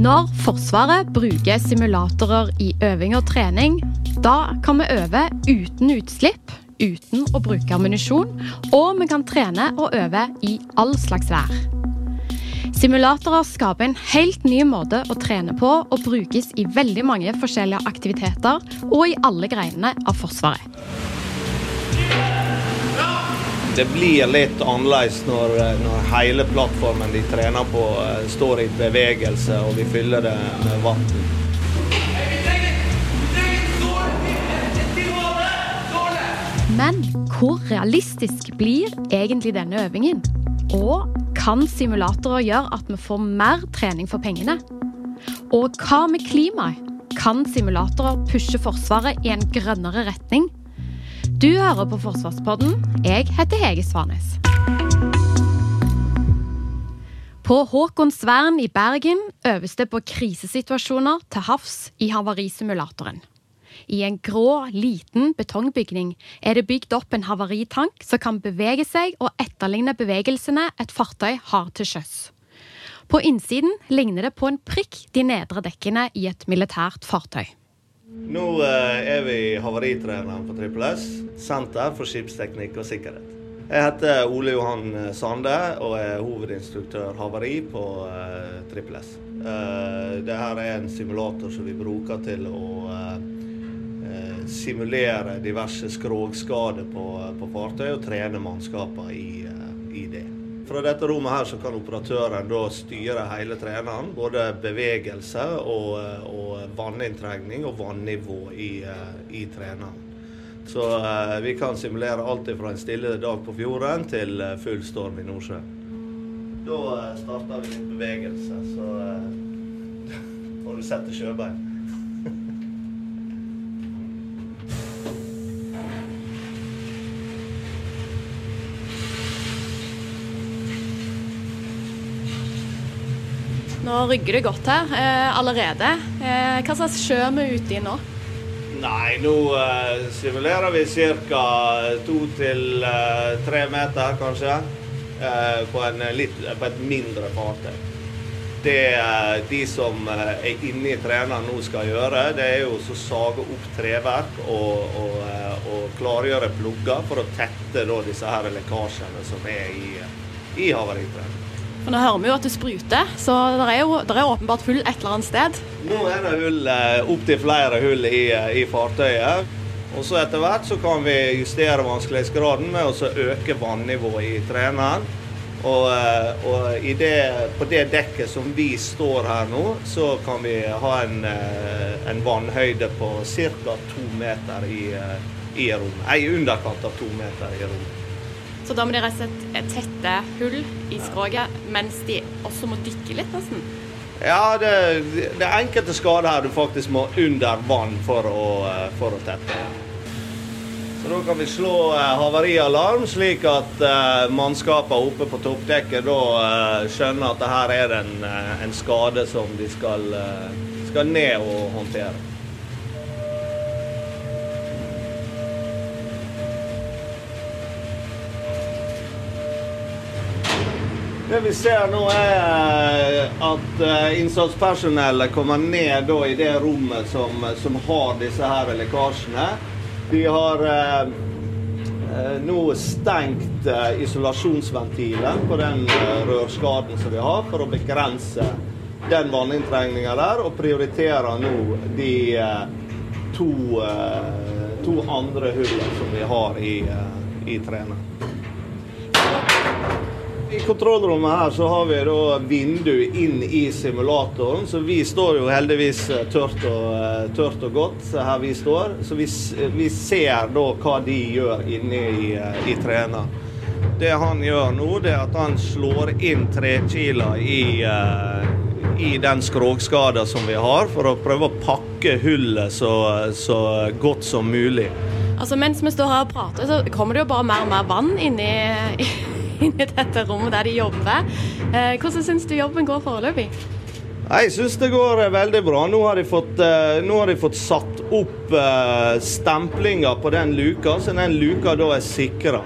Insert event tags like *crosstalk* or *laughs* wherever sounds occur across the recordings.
Når Forsvaret bruker simulatorer i øving og trening, da kan vi øve uten utslipp, uten å bruke ammunisjon, og vi kan trene og øve i all slags vær. Simulatorer skaper en helt ny måte å trene på og brukes i veldig mange forskjellige aktiviteter og i alle greinene av Forsvaret. Det blir litt annerledes når, når hele plattformen de trener på, eh, står i bevegelse og vi fyller det med vann. Men hvor realistisk blir egentlig denne øvingen? Og kan simulatorer gjøre at vi får mer trening for pengene? Og hva med klimaet? Kan simulatorer pushe Forsvaret i en grønnere retning? Du hører på Forsvarspodden. Jeg heter Hege Svanes. På Håkonsvern i Bergen øves det på krisesituasjoner til havs i havarisimulatoren. I en grå, liten betongbygning er det bygd opp en havaritank som kan bevege seg og etterligne bevegelsene et fartøy har til sjøs. På innsiden ligner det på en prikk de nedre dekkene i et militært fartøy. Nå eh, er vi havaritreneren på Trippel S, Senter for skipsteknikk og sikkerhet. Jeg heter Ole Johan Sande og er hovedinstruktør havari på uh, Trippel S. Dette er en simulator som vi bruker til å simulere diverse skrogskader på, på fartøy og trene mannskapene i, i, det. Fra dette rommet her så kan operatøren da styre hele treneren, både bevegelse og, og vanninntrengning og vannivå i, i treneren. Så uh, vi kan simulere alt fra en stille dag på fjorden til full storm i Nordsjøen. Da starter vi litt bevegelse, så *laughs* får du sette sjøbein. Nå rygger det godt her eh, allerede. Eh, hva slags sjø er vi ute i nå? Nei, nå eh, simulerer vi ca. to til uh, tre meter, kanskje, uh, på, litt, på, et mindre fartøy. Det de som er inne i treneren nå skal gjøre, det er jo å sage opp treverk og, og, og klargjøre plugger for å tette da, disse her lekkasjene som er i, i havaritreneren. For Nå hører vi jo at det spruter, så det er er åpenbart hull et eller annet sted. Nå er det hull opptil flere hull i, i fartøyet. Og så etter hvert så kan vi justere vanskelighetsgraden med å øke vannivået i treneren. Og, og det, på det dekket som vi står her nå, så kan vi ha en, en vannhøyde på ca. to meter i, i rommet. Ei underkant av to meter i rommet. Så da må de rett og slett tette hull i skroget, mens de også må dykke litt, nesten? Ja, det, det er enkelte skader her du faktisk må under vann for å, for å tette. Så da kan vi slå havarialarm, slik at eh, mannskapene oppe på toppdekket da eh, skjønner at det her er en, en skade som de skal, skal ned og håndtere. Det vi ser nå, er at innsatspersonellet kommer ned i det rommet som, som har disse her lekkasjene. De har eh, nå stengt eh, isolasjonsventilen på den eh, rørskaden som vi har, for å begrense den vanninntrengninga der, og prioriterer nå de to, to andre hullene som vi har i, i treneren. I kontrollrommet her så har vi da vindu inn i simulatoren, så vi står jo heldigvis tørt og, tørt og godt her vi står. Så vi, vi ser da hva de gjør inne i, i treneren. Det han gjør nå, det er at han slår inn trekila i, i den skrogskada som vi har, for å prøve å pakke hullet så, så godt som mulig. Altså Mens vi står her og prater, så kommer det jo bare mer og mer vann inni, *laughs* inni dette rommet der de jobber. Eh, hvordan syns du jobben går foreløpig? Jeg syns det går eh, veldig bra. Nå har de fått, eh, har de fått satt opp stemplinger på den luka, så den luka da er sikra.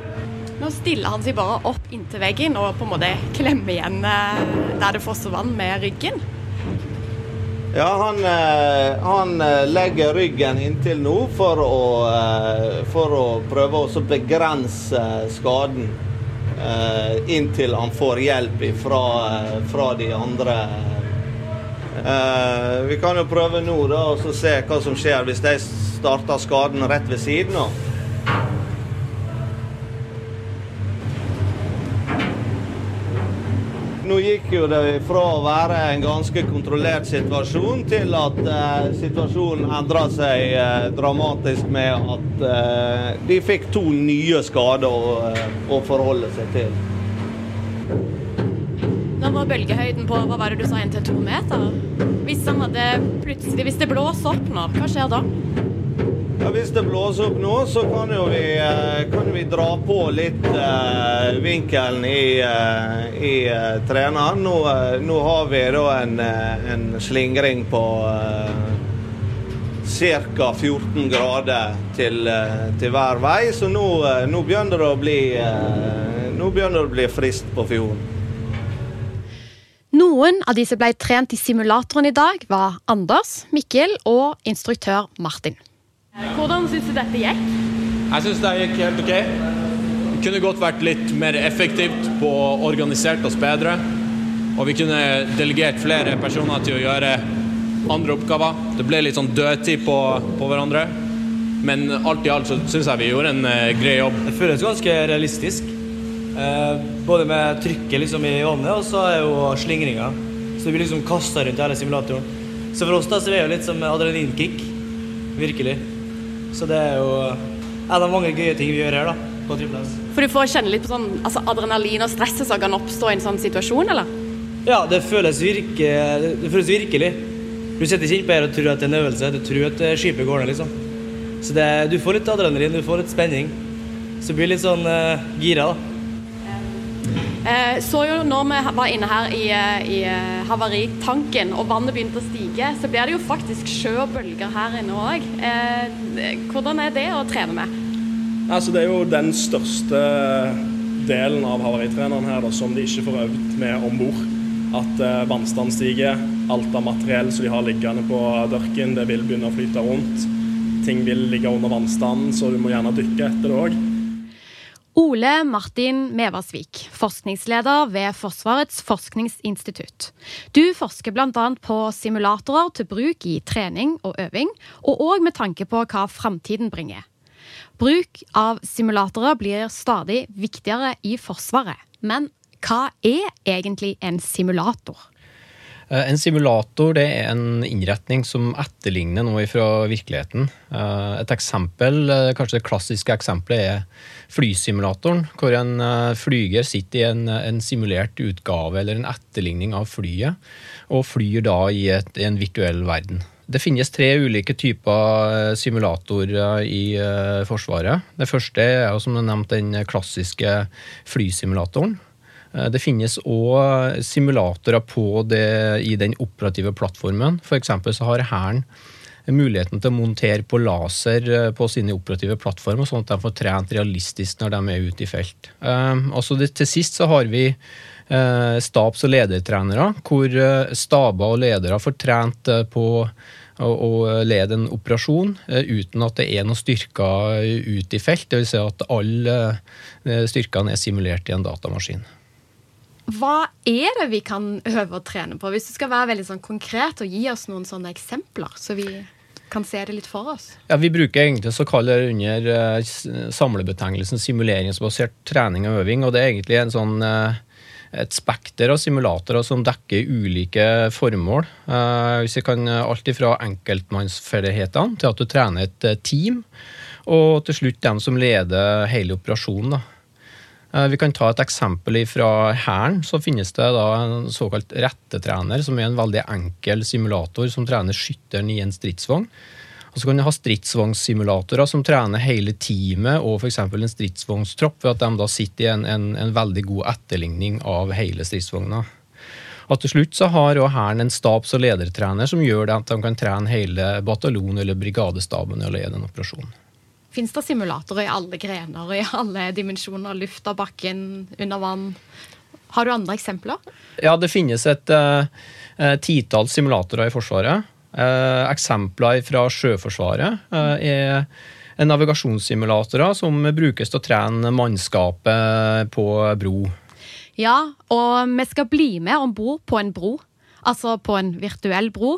Nå stiller han seg bare opp inntil veggen og på en måte klemmer igjen der det fosser vann med ryggen. Ja, han, han legger ryggen inntil nå for å, for å prøve å begrense skaden. Eh, Inntil han får hjelp fra, fra de andre. Eh, Vi kan jo prøve nå da, og se hva som skjer hvis de starter skaden rett ved siden av. Nå gikk jo det fra å være en ganske kontrollert situasjon til at eh, situasjonen endra seg eh, dramatisk med at eh, de fikk to nye skader å, eh, å forholde seg til. Nå var bølgehøyden på hva var det du sa, 1-2 meter? Hvis, hadde hvis det blåser opp nå, hva skjer da? Ja, hvis det blåser opp nå, så kan jo vi, eh, kan vi dra på litt eh, vinkelen i, eh, i uh, treneren. Nå, nå har vi da en, en slingring på ca. 14 grader til, til hver vei, så nå, nå begynner det å bli Nå begynner det å bli frist på fjorden. Noen av de som ble trent i simulatoren i dag, var Anders, Mikkel og instruktør Martin. Hvordan syns du dette gikk? Jeg syns det gikk helt OK. Det kunne godt vært litt mer effektivt på å organisert oss bedre. Og vi kunne delegert flere personer til å gjøre andre oppgaver. Det ble litt sånn dødtid på, på hverandre. Men alt i alt så syns jeg vi gjorde en uh, grei jobb. Det føles ganske realistisk. Uh, både med trykket liksom i vannet og så er jo slingringa. Så vi blir liksom kasta rundt hele simulatoren. Så for oss da så er det jo litt som adrenalinkick. Virkelig. Så det er jo en av mange gøye ting vi gjør her da, på Triple For du får kjenne litt på sånn altså adrenalin og stresset som kan oppstå i en sånn situasjon, eller? Ja, det føles, virke, det føles virkelig. Du sitter ikke innpå her og tror at det er en øvelse. Du tror at skipet går ned, liksom. Så det, du får litt adrenalin, du får litt spenning. Så du blir litt sånn uh, gira, da. Eh, så jo når vi var inne her i, eh, i eh, havaritanken og vannet begynte å stige, så blir det jo faktisk sjø og bølger her inne òg. Eh, hvordan er det å trene med? Altså, det er jo den største delen av havaritreneren her da, som de ikke får øvd med om bord. At eh, vannstanden stiger, alt av materiell som de har liggende på dørken, det vil begynne å flyte rundt. Ting vil ligge under vannstanden, så du må gjerne dykke etter det òg. Ole Martin Meversvik, forskningsleder ved Forsvarets forskningsinstitutt. Du forsker bl.a. på simulatorer til bruk i trening og øving, og òg med tanke på hva framtiden bringer. Bruk av simulatorer blir stadig viktigere i Forsvaret. Men hva er egentlig en simulator? Eh, en simulator det er en innretning som etterligner noe fra virkeligheten. Eh, et eksempel, eh, kanskje det klassiske eksempelet er flysimulatoren, hvor en flyger sitter i en, en simulert utgave eller en etterligning av flyet, og flyr da i, et, i en virtuell verden. Det finnes tre ulike typer simulatorer i Forsvaret. Det første er som nevnt den klassiske flysimulatoren. Eh, det finnes òg simulatorer på det i den operative plattformen. F.eks. så har Hæren muligheten til å montere på laser eh, på sine operative plattformer, sånn at de får trent realistisk når de er ute i felt. Altså til sist så har vi stabs- og ledertrenere, hvor staber og ledere får trent på å lede en operasjon uten at det er noen styrker ute i felt. Dvs. Si at alle styrkene er simulert i en datamaskin. Hva er det vi kan øve og trene på? Hvis du skal være veldig sånn konkret og gi oss noen sånne eksempler, så vi kan se det litt for oss. Ja, Vi bruker egentlig så kaller det under uh, samlebetegnelsen simuleringsbasert trening og øving. og Det er egentlig en sånn, uh, et spekter av simulatorer som dekker ulike formål. Uh, hvis vi kan Alt fra enkeltmannsferdighetene til at du trener et team, og til slutt dem som leder hele operasjonen. da. Eh, Vi kan ta et eksempel fra Hæren. Så finnes det da en såkalt rettetrener, som er en veldig enkel simulator som trener skytteren i en stridsvogn. Og så kan du ha stridsvognsimulatorer som trener hele teamet og f.eks. en stridsvognstropp, ved at de da sitter i en, en, en veldig god etterligning av hele stridsvogna. Og til slutt så har Hæren en stabs- og ledertrener som gjør at de kan trene hele bataljonen eller brigadestaben i å lede en operasjon. Fins det simulatorer i alle grener, i alle dimensjoner? Luft av bakken, under vann? Har du andre eksempler? Ja, det finnes et uh, titalls simulatorer i Forsvaret. Uh, eksempler fra Sjøforsvaret uh, er navigasjonssimulatorer som brukes til å trene mannskapet på bro. Ja, og vi skal bli med om bord på en bro, altså på en virtuell bro,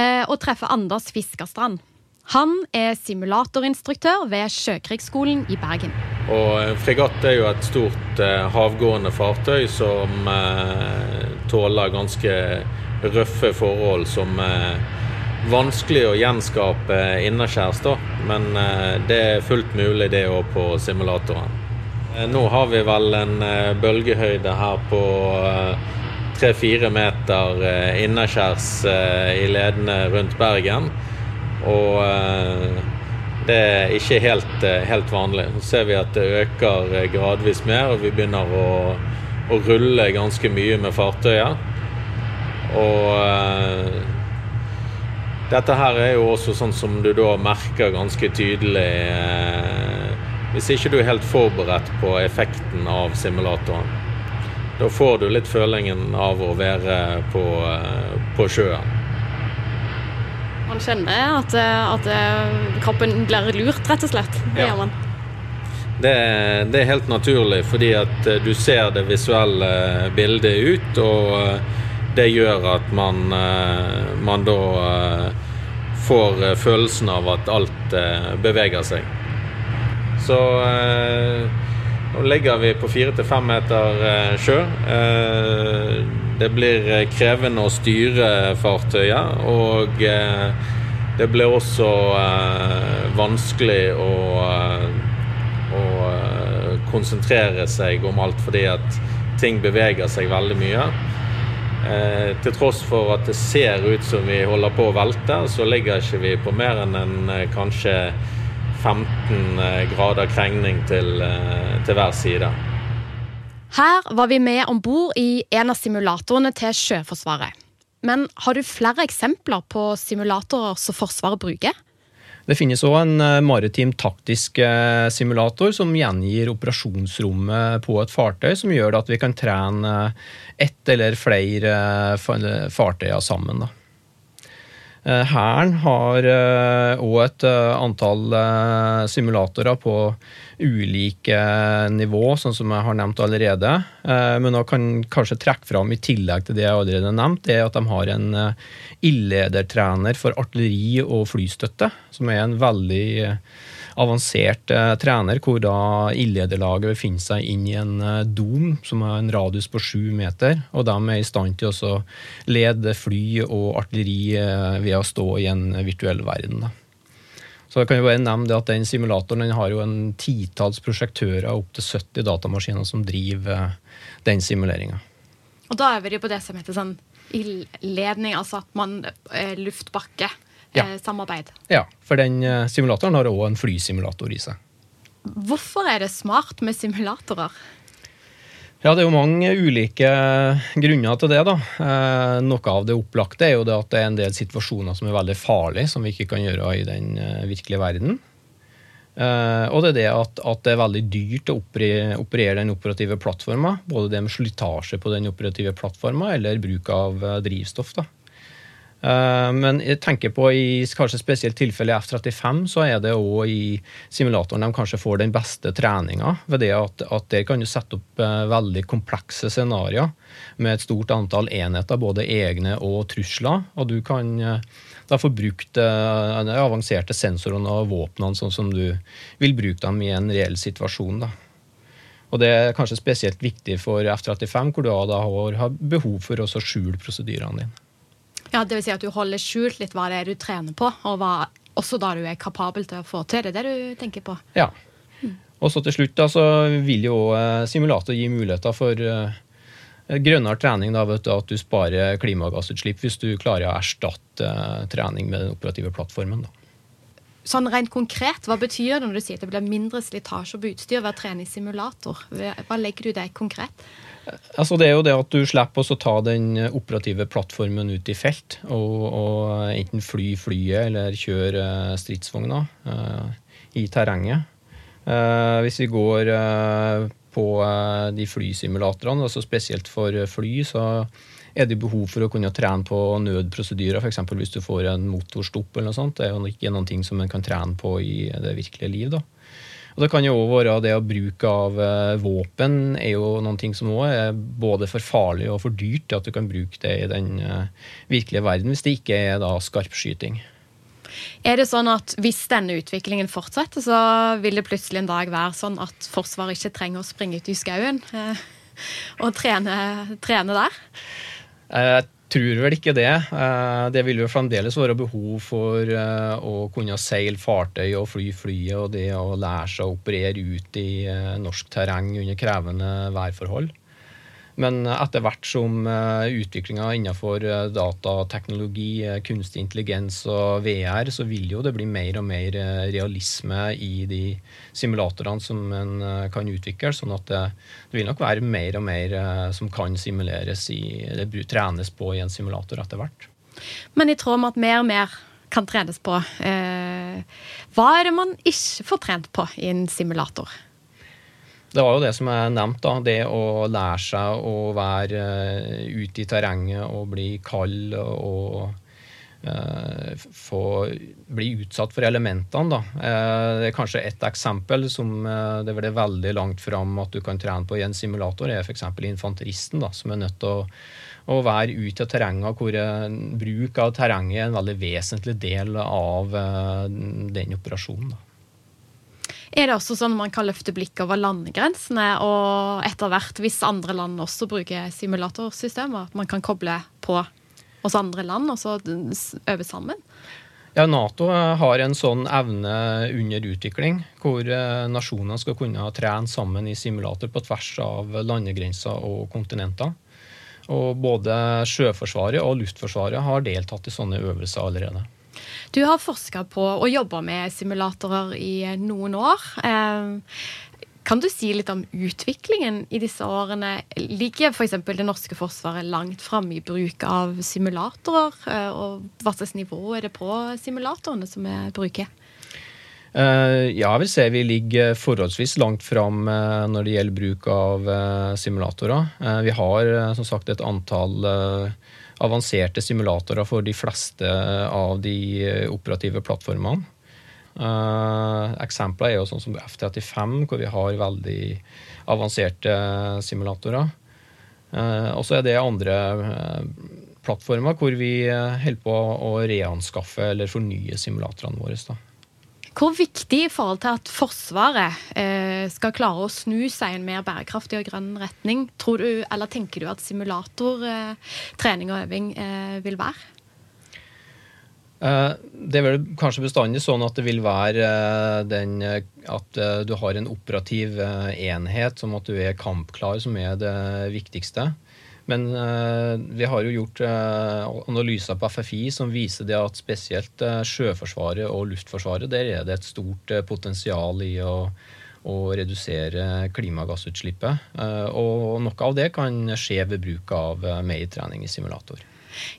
og treffe Anders Fiskerstrand. Han er simulatorinstruktør ved Sjøkrigsskolen i Bergen. Og fregatt er jo et stort eh, havgående fartøy som eh, tåler ganske røffe forhold som er vanskelig å gjenskape innaskjærs, da. Men eh, det er fullt mulig det òg på simulatoren. Eh, nå har vi vel en eh, bølgehøyde her på tre-fire meter eh, i ledene rundt Bergen. Og eh, det er ikke helt, eh, helt, vanlig. Så ser vi at det øker eh, gradvis mer, og vi begynner å, å rulle ganske mye med fartøyet. Og dette her er jo også sånn som du da merker ganske tydelig hvis ikke du er helt forberedt på effekten av simulatoren. Da får du litt følingen av å være på, på sjøen. Man kjenner at, at, kroppen blir lurt, rett og slett. Det ja. gjør man. Det, det, er helt naturlig, fordi at du ser det visuelle bildet ut, og det gjør at man, man da får følelsen av at alt beveger seg. Så nå ligger vi på fire til fem meter sjø. Det blir eh, krevende å styre fartøyet, og eh, det blir også eh, vanskelig å, å konsentrere seg om alt fordi at ting beveger seg veldig mye. Eh, til tross for at det ser ut som vi holder på å velte, så ligger ikke vi på mer enn en kanskje 15 grader krengning til, til hver side. Her var vi med om bord i en av simulatorene til Sjøforsvaret. Men har du flere eksempler på simulatorer som Forsvaret bruker? Det finnes òg en eh, maritim taktisk eh, simulator som gjengir operasjonsrommet på et fartøy, som gjør at vi kan trene ett eller flere eh, fartøyer sammen. Da. Hæren har òg et antall simulatorer på ulike nivå, sånn som jeg har nevnt allerede. Eh, men jeg kan kanskje trekke fram, i tillegg til det jeg allerede har nevnt, er at de har en eh, ildledertrener for artilleri og flystøtte, som er en veldig eh, avansert trener, hvor da ildlederlaget befinner seg inn i en dom som har en radius på sju meter. Og de er i stand til å lede fly og artilleri ved å stå i en virtuell verden. Da. Så jeg kan jo bare nevne at Den simulatoren den har jo en titalls prosjektører, opptil 70 datamaskiner, som driver eh, den simuleringa. Og da er vi på det som heter sånn ildledning, altså at man eh, luftbakke ja. eh, samarbeid. Ja, for den eh, simulatoren har òg en flysimulator i seg. Hvorfor er det smart med simulatorer? Ja, Det er jo mange ulike grunner til det. da. Eh, noe av det opplagte er jo det at det er en del situasjoner som er veldig farlige, som vi ikke kan gjøre i den eh, virkelige verden. Eh, og det er det at, at, det er veldig dyrt å operere, operere den operative plattforma. Både det med slitasje på den operative plattforma eller bruk av drivstoff. da. Eh, men jeg tenker på i kanskje spesielt tilfelle F-35, så er det òg i simulatoren de kanskje får den beste treninga. Ved det at, at der kan du sette opp uh, veldig komplekse scenarioer med et stort antall enheter, både egne og trusler. Og du kan uh, da få brukt de avanserte sensorene og våpnene sånn som du vil bruke dem i en reell situasjon. da. Og Det er kanskje spesielt viktig for F-35, hvor du da har behov for å skjule prosedyrene dine. Ja, det vil si at du holder skjult litt hva det er du trener på, og hva også da du er kapabel til å få til. Det er det du tenker på? Ja. Og så til slutt da, så vil jo simulator gi muligheter for grønnere trening. Da, vet du, at du sparer klimagassutslipp hvis du klarer å erstatte trening med den operative plattformen. Da. Sånn rent konkret, Hva betyr det når du sier at det blir mindre slitasje på utstyr ved å trene i simulator? Hva legger du det konkret? Altså det er jo det at du slipper å ta den operative plattformen ut i felt, og, og enten fly flyet eller kjøre stridsvogna uh, i terrenget. Uh, hvis vi går uh, på de flysimulatorene, altså spesielt for fly, så er det behov for å kunne trene på nødprosedyrer, f.eks. hvis du får en motorstopp eller noe sånt. Det er jo ikke noen ting som en kan trene på i det virkelige liv. da. Og Det kan jo også være det å bruke av eh, våpen er jo noen ting som også er både for farlig og for dyrt at du kan bruke det i den eh, virkelige verden, hvis det ikke er da skarpskyting. Er det sånn at hvis denne utviklingen fortsetter, så vil det plutselig en dag være sånn at Forsvaret ikke trenger å springe ut i skauen eh, og trene, trene der? Jeg tror vel ikke det. Eh, det vil jo fremdeles være behov for eh, å kunne seile fartøy og fly flyet, og det å lære seg å operere ut i eh, norsk terreng under krevende værforhold. Men etter hvert som eh, utviklinga innenfor eh, datateknologi, eh, kunstig intelligens og VR, så vil jo det bli mer og mer realisme i de simulatorene som en kan utvikle. Sånn at det, det vil nok være mer og mer som kan simuleres i, eller trenes på i en simulator etter hvert. Men i tråd med at mer og mer kan trenes på, eh, hva er det man ikke får trent på i en simulator? Det var jo det som jeg nevnte, da. Det å lære seg å være uh, ute i terrenget og bli kald og uh, få bli utsatt for elementene. Da. Uh, det er kanskje ett eksempel som det er veldig langt fram at du kan trene på i en simulator, er f.eks. infanteristen, da, som er nødt til å, å være ute i terrenget, hvor bruk av terrenget er en veldig vesentlig del av den operasjonen. Da. Er det også sånn at man kan løfte blikket over landegrensene, og etter hvert, hvis andre land også bruker simulatorsystemer, at man kan koble på oss andre land og så øve sammen? Ja, Nato har en sånn evne under utvikling, hvor eh, nasjoner skal kunne trene sammen i simulator på tvers av landegrenser og kontinenter. Og både Sjøforsvaret og Luftforsvaret har deltatt i sånne øvelser allerede. Du har forska på og jobba med simulatorer i noen år. Eh, kan du si litt om utviklingen i disse årene? Ligger f.eks. det norske forsvaret langt framme i bruk av simulatorer? Eh, og hva slags nivå er det på simulatorene som vi bruker? Uh, ja, jeg vil si vi ligger forholdsvis langt fram når det gjelder bruk av simulatorer. vi har som sagt et antall avanserte simulatorer for de fleste av de eh, operative plattformene. Uh, eksempler er jo sånn som F35, hvor vi har veldig avanserte simulatorer. Uh, og så er det andre plattformer hvor vi holder på å reanskaffe eller fornye simulatorene våre. Da. Hvor viktig i forhold til at Forsvaret eh, skal klare å snu seg i en mer bærekraftig og grønn retning, tror du, eller tenker du at simulatortrening eh, og øving eh, vil være? Eh, det er vel kanskje bestandig sånn at det vil være den, at du har en operativ enhet, som at du er kampklar, som er det viktigste. Men uh, vi har jo gjort uh, analyser på FFI som viser det at spesielt uh, Sjøforsvaret og Luftforsvaret der er det et stort potensial i å, å redusere klimagassutslippet. og noe av det kan skje ved bruk av mer trening i simulator.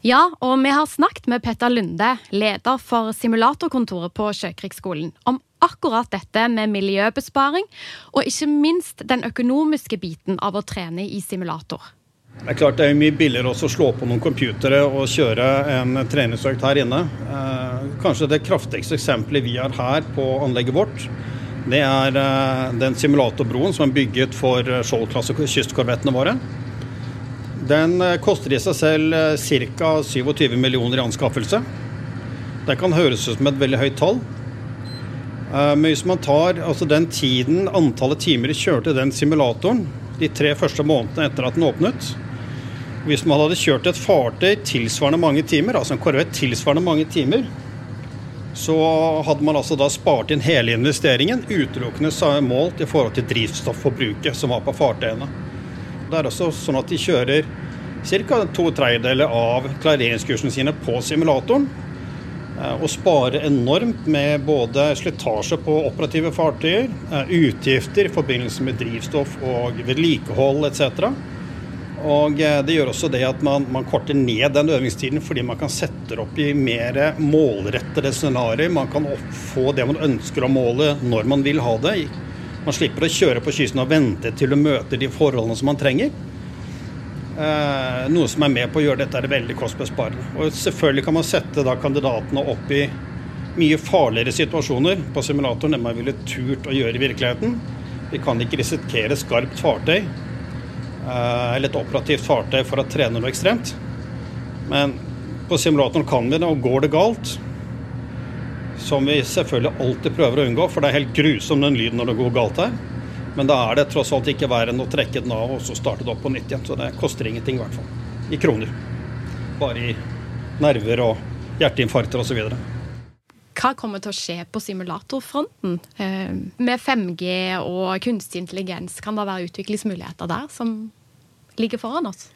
Ja, og vi har snakket med Petter Lunde, leder for simulatorkontoret på Sjøkrigsskolen, om akkurat dette med miljøbesparing, og ikke minst den økonomiske biten av å trene i simulator. Det er klart det er mye billigere å slå på noen computere og kjøre en treningsøkt her inne. Eh, kanskje det kraftigste eksempelet vi har her på anlegget vårt, det er eh, den simulatorbroen som er bygget for Skjold-klasse kystkorvettene våre. Den eh, koster i seg selv ca. 27 millioner i anskaffelse. Det kan høres ut som et veldig høyt tall. Men hvis man tar altså den tiden, antallet timer de kjørte den simulatoren de tre første månedene etter at den åpnet, hvis man hadde kjørt et fartøy tilsvarende mange timer, altså en korvett tilsvarende mange timer, så hadde man altså da spart inn hele investeringen utelukkende målt i forhold til drivstofforbruket som var på fartøyene. Det er også sånn at de kjører ca. to tredjedeler av klareringskursene sine på simulatoren. Eh, og sparer enormt med både slitasje på operative fartøyer, eh, utgifter i forbindelse med drivstoff og vedlikehold etc. Og eh, det gjør også det at man, man, korter ned den øvingstiden fordi man kan sette opp i mer målrettede scenarioer. Man kan få det man ønsker å måle når man vil ha det. Man slipper å kjøre på kysten og vente til å møte de forholdene som man trenger. Eh, noe som er med på å gjøre dette er veldig kostbesparende. Og selvfølgelig kan man sette da kandidatene opp i mye farligere situasjoner på simulatoren enn man ville turt å gjøre i virkeligheten. Vi kan ikke risikere skarpt fartøy eller et operativt fartøy for å trene noe ekstremt. Men på simulatoren kan vi det, og går det galt, som vi selvfølgelig alltid prøver å unngå, for det er helt grusom den lyden når det går galt her. Men da er det tross alt ikke verre enn å trekke den av og så starte det opp på nytt igjen. Så det koster ingenting, i hvert fall. I kroner. Bare i nerver og hjerteinfarkter osv. Hva kommer til å skje på simulatorfronten? Eh, med 5G og kunstig intelligens, kan det være utviklingsmuligheter der som ligger foran oss?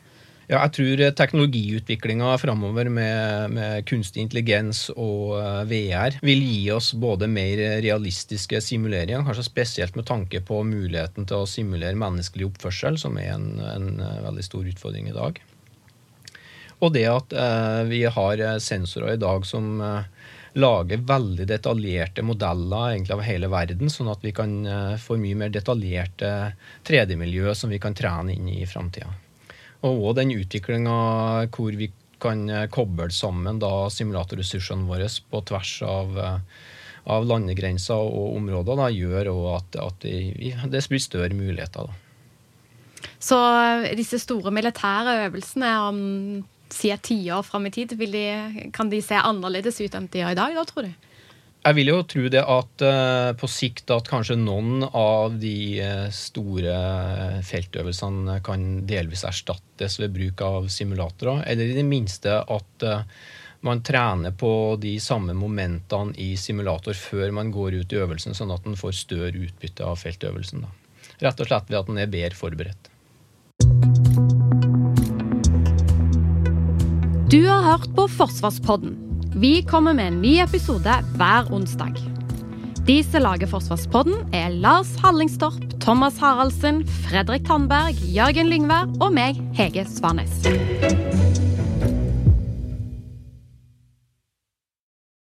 Ja, jeg tror teknologiutviklinga framover med, med, kunstig intelligens og uh, VR vil gi oss både mer realistiske simuleringer, kanskje spesielt med tanke på muligheten til å simulere menneskelig oppførsel, som er en, en veldig stor utfordring i dag. Og det at eh, vi har sensorer i dag som lager veldig detaljerte modeller egentlig av hele verden, sånn at vi kan få mye mer detaljerte 3D-miljø som vi kan trene inn i framtida. Og òg den utviklinga hvor vi kan eh, koble sammen da simulatorressursene våre på tvers av, eh, av landegrenser og områder, da, gjør at, at det, blir større muligheter. Da. Så eh, disse store militære øvelsene om si et tiår fram i tid, de, kan de se annerledes ut enn de gjør i dag, da, tror du? Jeg vil jo tro det at uh, på sikt at kanskje noen av de uh, store feltøvelsene kan delvis erstattes ved bruk av simulatorer. Eller i det minste at uh, man trener på de samme momentene i simulator før man går ut i øvelsen, sånn at man får større utbytte av feltøvelsen. Da. Rett og slett ved at man er bedre forberedt. Du har hørt på Forsvarspodden vi kommer med en ny episode hver onsdag. De som lager Forsvarspodden, er Lars Hallingstorp, Thomas Haraldsen, Fredrik Tandberg, Jørgen Lyngvær og meg, Hege Svanes.